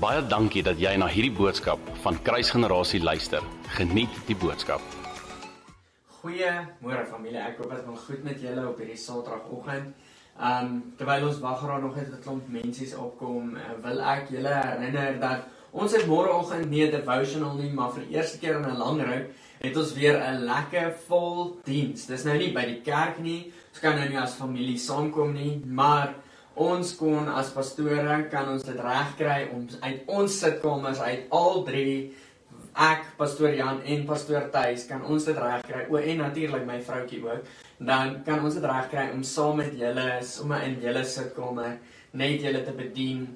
Baie dankie dat jy na hierdie boodskap van Kruisgenerasie luister. Geniet die boodskap. Goeiemôre familie. Ek hoop dit gaan goed met julle op hierdie Saterdagoggend. Um terwyl ons wag geraak nog net 'n klomp mense opkom, uh, wil ek julle herinner dat ons het môreoggend nie 'n devotional nie, maar vir die eerste keer in 'n lang ruk het ons weer 'n lekker vol diens. Dis nou nie by die kerk nie. Ons kan nou nie as familie saamkom nie, maar ons kon as pastore kan ons dit regkry. Om uit ons sitkamers uit al drie ek pastoor Jan en pastoor Tuis kan ons dit regkry. O en natuurlik my vroutjie ook. Dan kan ons dit regkry om saam met julle sommer in julle sitkamer net julle te bedien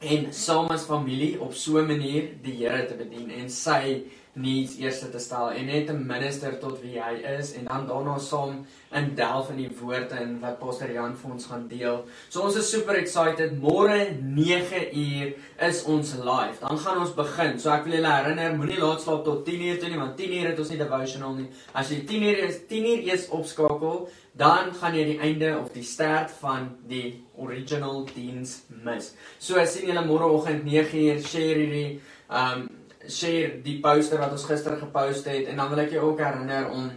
en saam as familie op so 'n manier die Here te bedien en sy needs eers te stel en net 'n minister tot wie hy is en dan daarna saam in delf in die woord en wat Pastor Jan vir ons gaan deel. So ons is super excited. Môre 9uur is ons live. Dan gaan ons begin. So ek wil julle herinner, moenie laat slaap tot 10uur toe nie want 10uur het ons nie devotional nie. As jy 10uur is 10uur eers opskakel, dan gaan jy die einde of die start van die original diens mis. So as sien julle môreoggend 9uur share hierdie um share die poster wat ons gister gepost het en dan wil ek jou ook herinner om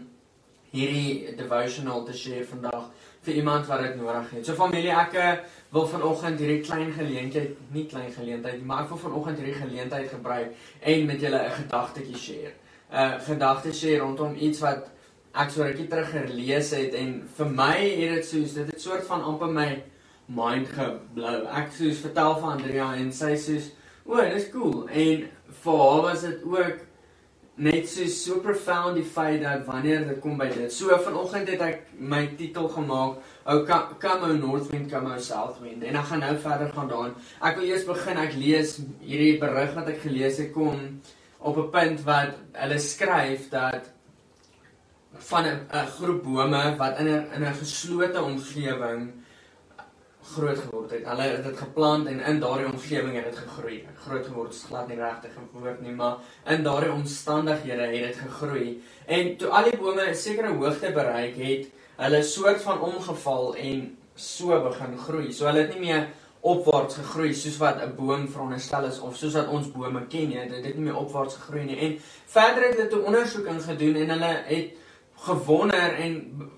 hierdie devotional te share vandag vir iemand wat dit nodig het. So familie, ek eh, wil vanoggend hierdie klein geleentheid, nie klein geleentheid, maar ek wil vanoggend hierdie geleentheid gebruik en met julle 'n gedagtetjie share. 'n uh, Gedagte share rondom iets wat ek so rukkie terug gelees het en vir my het dit soos dit het soort van amper my mind geblou. Ek soos vertel van Andrea en sy soos O, dis cool. En vir haar was dit ook net so so profound die feit dat wanneer dit kom by dit. So vanoggend het ek my titel gemaak, "O come o Northwind, come o Southwind." En ek gaan nou verder gaan daarin. Ek wil eers begin ek lees hierdie berig wat ek gelees het kom op 'n punt wat hulle skryf dat van 'n groep bome wat in 'n in 'n geslote omgewing groot geword het. Hulle het dit geplant en in daardie omgewing het dit gegroei. Groot geword is glad nie regtig 'n woord nie, maar in daardie omstandighede het dit gegroei. En toe al die bome 'n sekere hoogte bereik het, hulle soort van omgeval en so begin groei. So hulle het nie meer opwaarts gegroei soos wat 'n boom veronderstel is of soos wat ons bome ken nie. Dit het nie meer opwaarts gegroei nie. En verder het hulle 'n ondersoek ingedoen en hulle het gewonder en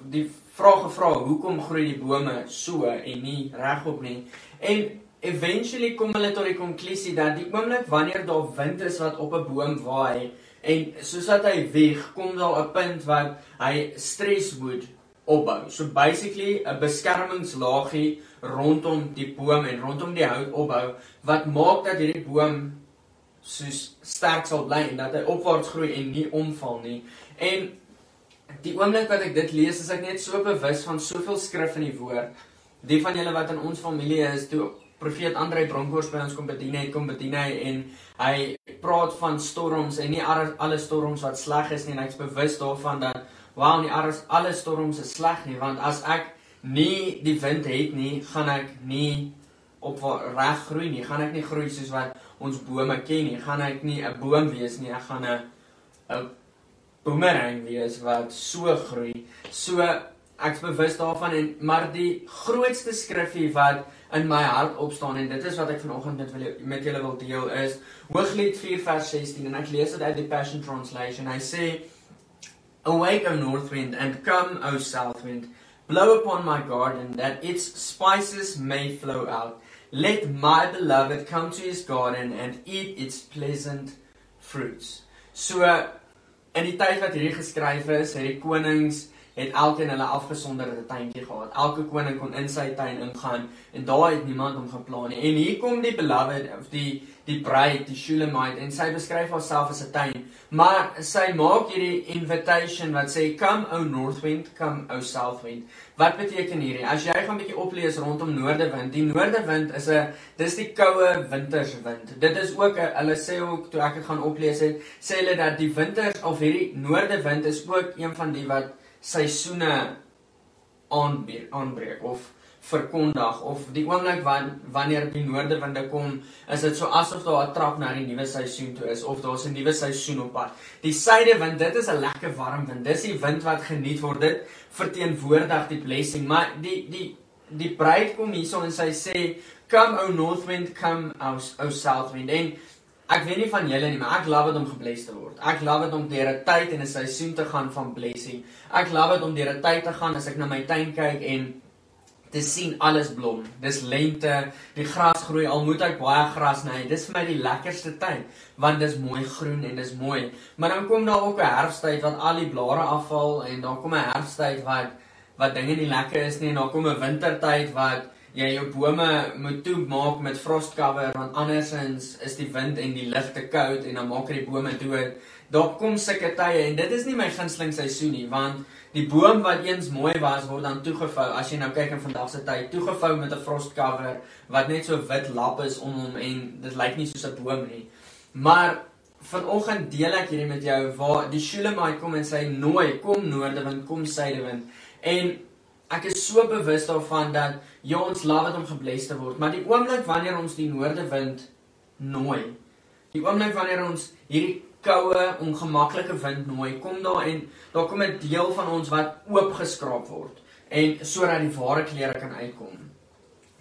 die vra gevra hoekom groei die bome so en nie regop nie. En eventually kom hulle tot die konklusie dat die oomblik wanneer daar wind is wat op 'n boom waai en soos dat hy weg, kom daar 'n punt wat hy stress moet opbou. So basically 'n beskermingslaagie rondom die boom en rondom die hout opbou wat maak dat hierdie boom soos sterk sal bly en dat hy opwaarts groei en nie omval nie. En die oomblik wat ek dit lees, is ek net so bewus van soveel skrif in die woord. Die van julle wat in ons familie is, toe profeet Andrei Bronkhorst by ons kom bedien het, kom bedien hy en hy praat van storms en nie alle storms wat sleg is nie, en ek's bewus daarvan dat wow, nie alle storms is sleg nie, want as ek nie die wind het nie, gaan ek nie op reg groei nie, gaan ek nie groei soos wat ons bome ken nie, gaan ek nie 'n boom wees nie, ek gaan 'n 'n boomerang wees wat so groei. So ek's bewus daarvan en maar die grootste skrifgie wat in my hart opstaan en dit is wat ek vanoggend met wil met julle wil deel is Hooglied 4 vers 16 en ek lees dit uit die Passion Translation. Hy sê Awake O north wind and come O south wind blow upon my garden that its spices may flow out. Let my beloved come to his garden and eat its pleasant fruits. So in die tyd wat hierdie geskryf is, het die konings het elkeen hulle afgesonderde tuintjie gehad. Elke koning kon in sy tuin ingaan en daar het niemand hom geplan nie. En hier kom die beloved of die die bruid, die Shulamite en sy beskryf haarself as 'n tuin. Maar sy maak hierdie invitation wat sê come o north wind, come o south wind. Wat beteken hierdie? As jy gaan 'n bietjie oplees rondom noordewind, die noordewind is 'n dis die koue winterswind. Dit is ook 'n hulle sê ook toe ek dit gaan oplees het, sê hulle dat die winters of hierdie noordewind is ook een van die wat seisoene aanbreek of verkondig of die oomblik wan, wanneer die noordewinde kom, is dit so asof daar 'n trap na die nuwe seisoen toe is of daar's 'n nuwe seisoen op pad. Die suidewind, dit is 'n lekker warm wind. Dis die wind wat geniet word. Dit verteenwoordig die blessing, maar die die die bruid kom hierson en sy sê come o north wind, come o, o south wind. En ek weet nie van julle nie, maar ek love dit om gebless te word. Ek love dit om deur 'n tyd en 'n seisoen te gaan van blessing. Ek love dit om deur 'n tyd te gaan as ek na my tuin kyk en te sien alles blom. Dis lente, die gras groei. Al moet ek baie gras sny. Dis vir my die lekkerste tyd want dis mooi groen en dis mooi. Maar dan kom daar ook 'n herfsttyd wat al die blare afval en dan kom 'n herfsttyd wat wat dinge nie lekker is nie en dan kom 'n wintertyd wat jy jou bome moet toemaak met frost cover want andersins is die wind en die lug te koud en dan maak dit die bome dood. Daar kom sulke tye en dit is nie my gunsteling seisoen nie want die boom wat eens mooi was word dan toegevou as jy nou kyk in vandag se tyd toegevou met 'n frost cover wat net so wit lap is om hom en dit lyk nie soos 'n boom nie. Maar vanoggend deel ek hierdie met jou waar die Shulamite kom en sê nooi kom noordewind kom suidewind en so bewus daarvan dat ja, ons love dit om gebless te word, maar die oomblik wanneer ons die noordewind nooi, die oomblik wanneer ons hierdie koue, ongemaklike wind nooi, kom daar en daar kom 'n deel van ons wat oopgeskraap word en sodat die ware kleure kan uitkom.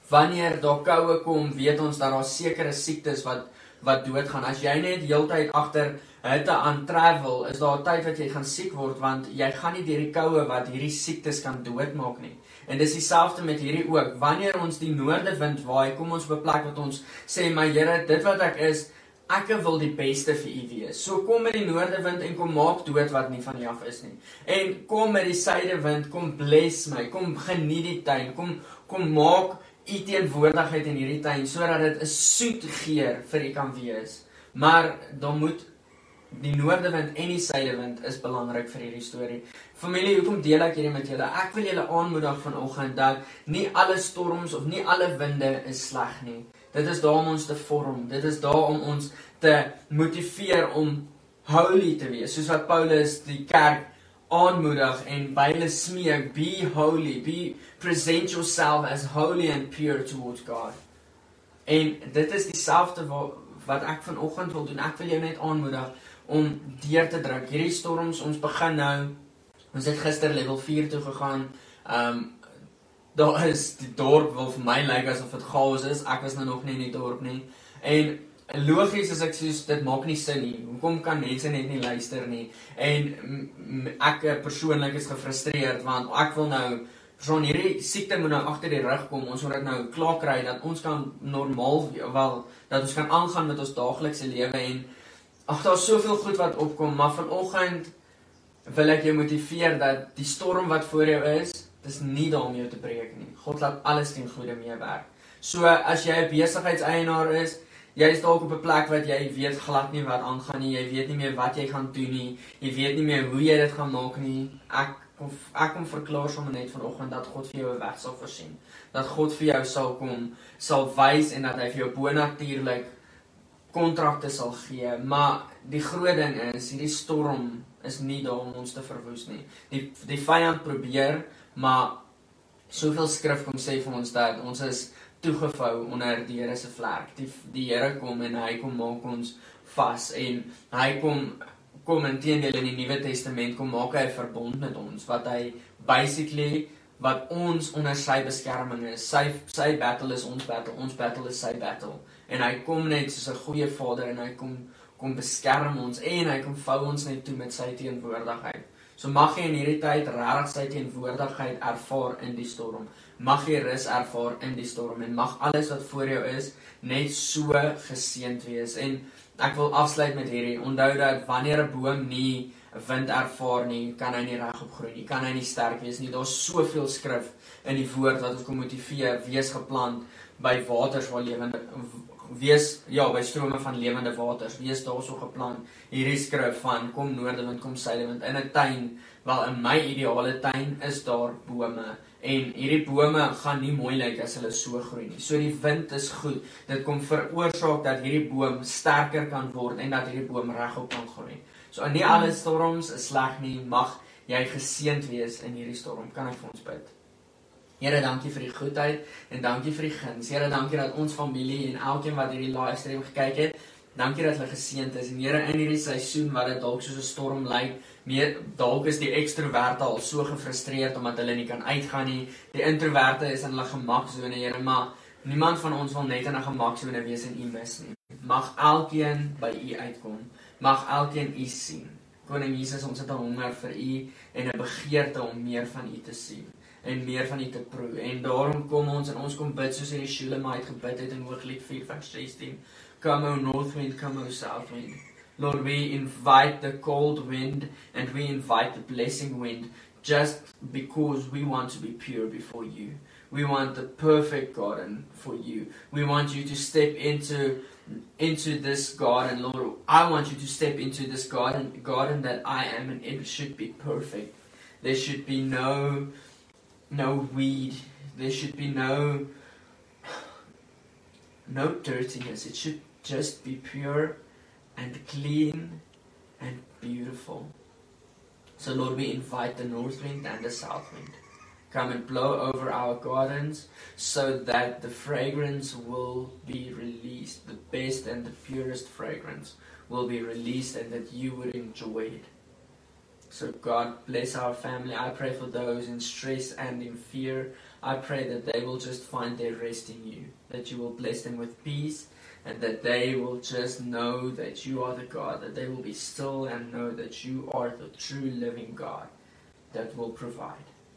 Wanneer daar koue kom, weet ons dat daar sekere siektes wat wat doodgaan. As jy net heeltyd agter hitte aan travel, is daar 'n tyd wat jy gaan siek word want jy gaan nie deur die koue wat hierdie siektes kan doodmaak nie. En dis dieselfde met hierdie ook. Wanneer ons die noordewind waai, kom ons op 'n plek wat ons sê, "My Here, dit wat ek is, ek wil die beste vir U wees." So kom met die noordewind en kom maak dood wat nie van U af is nie. En kom met die suidewind, kom bless my, kom geniet die tuin, kom kom maak U teenwoordigheid in hierdie tuin sodat dit 'n soet geur vir U kan wees. Maar dan moet die noordewind en die suidewind is belangrik vir hierdie storie. Familie, hoekom deel ek hierdie met julle? Ek wil julle aanmoedig vanoggend dat nie alle storms of nie alle winde is sleg nie. Dit is daar om ons te vorm. Dit is daar om ons te motiveer om holy te wees, soos wat Paulus die kerk aanmoedig en by hulle smeek, be holy, be present yourself as holy and pure towards God. En dit is dieselfde wat wat ek vanoggend wil doen. Ek wil jou net aanmoedig om deur te druk. Hierdie storms, ons begin nou. Ons het gister level 4 toe gegaan. Ehm um, daar is die dorp wil vir my lyk asof dit chaos is. Ek was nou nog nie in die dorp nie. En logies as ek sê dit maak nie sin nie. Hoekom kan mense net nie luister nie? En ek persoonlik is gefrustreerd want ek wil nou Son hierdie siekte moet nou agter die rug kom. Ons moet dit nou klaar kry dat ons kan normaal wel dat ons kan aangaan met ons daaglikse lewe en Ag daar's soveel goed wat opkom, maar vanoggend wil ek jou motiveer dat die storm wat voor jou is, dis nie daar om jou te breek nie. God laat alles ten goeie meewerk. So as jy 'n besigheidseienaar is, jy is dalk op 'n plek wat jy weet glad nie wat aangaan nie, jy weet nie meer wat jy gaan doen nie, jy weet nie meer hoe jy dit gaan maak nie. Ek kom ek kom verklaar sommer net vanoggend dat God vir jou 'n weg sal voorsien. Dat God vir jou sal kom, sal wys en dat hy vir jou bonatuurlik kontrakte sal gee, maar die groot ding is hierdie storm is nie daar om ons te verwoes nie. Die die vyand probeer, maar soveel skrif kom sê vir ons dat ons is toegevou onder die Here se vlerk. Die die Here kom en hy kom maak ons vas en hy kom kom inteendeel in die Nuwe Testament kom maak hy 'n verbond met ons wat hy basically wat ons onder sy beskerming is. Sy sy battle is ons battle, ons battle is sy battle en hy kom net soos 'n goeie vader en hy kom kom beskerm ons en hy kom vou ons net toe met sy teenwoordigheid. So mag jy in hierdie tyd regtig sy teenwoordigheid ervaar in die storm. Mag jy rus ervaar in die storm en mag alles wat voor jou is net so geseënd wees. En ek wil afsluit met hierdie. Onthou dat wanneer 'n boom nie wind ervaar nie, kan hy nie regop groei nie. Kan hy nie sterk wees nie. Daar's soveel skrif in die woord wat ons kom motiveer, wees geplant by waters waar lewende wees ja by strome van lewende waters. Wees daarso geplan hierdie skrif van kom noordewind kom suidewind in 'n tuin wel in my ideale tuin is daar bome. En hierdie bome gaan nie mooi lyk as hulle so groei nie. So die wind is goed. Dit kom veroorsaak dat hierdie boom sterker kan word en dat hierdie boom regop kan groei so in nie alle storms is sleg nie mag jy geseënd wees in hierdie storm kan ek vir ons bid Here, dankie vir die goedheid en dankie vir die guns. Here, dankie dat ons familie en elkeen wat hierdie livestream gekyk het, dankie dat hulle geseënd is. En Here, in hierdie seisoen wat dit dalk soos 'n storm lyk, meer dalk is die ekstroverte al so gefrustreerd omdat hulle nie kan uitgaan nie. Die introverte is in hulle gemaksone, Here, maar Niemand van ons wil net in 'n gemaksone wees en U mis nie. Mag elkeen by U uitkom. Mag elkeen U sien. Koning Jesus, ons het 'n honger vir U en 'n begeerte om meer van U te sien en meer van U te proe. En daarom kom ons en ons kom bid soos hierdie Shulamite gebid het in Hooglied 4:16. Come o north wind, come o south wind. Lord, we invite the cold wind and we invite the blessing wind just because we want to be pure before you. We want the perfect garden for you. We want you to step into into this garden, Lord. I want you to step into this garden garden that I am and it should be perfect. There should be no no weed. There should be no no dirtiness. It should just be pure and clean and beautiful. So Lord, we invite the north wind and the south wind come and blow over our gardens so that the fragrance will be released. The best and the purest fragrance will be released and that you would enjoy it. So, God, bless our family. I pray for those in stress and in fear. I pray that they will just find their rest in you, that you will bless them with peace, and that they will just know that you are the God, that they will be still and know that you are the true living God that will provide.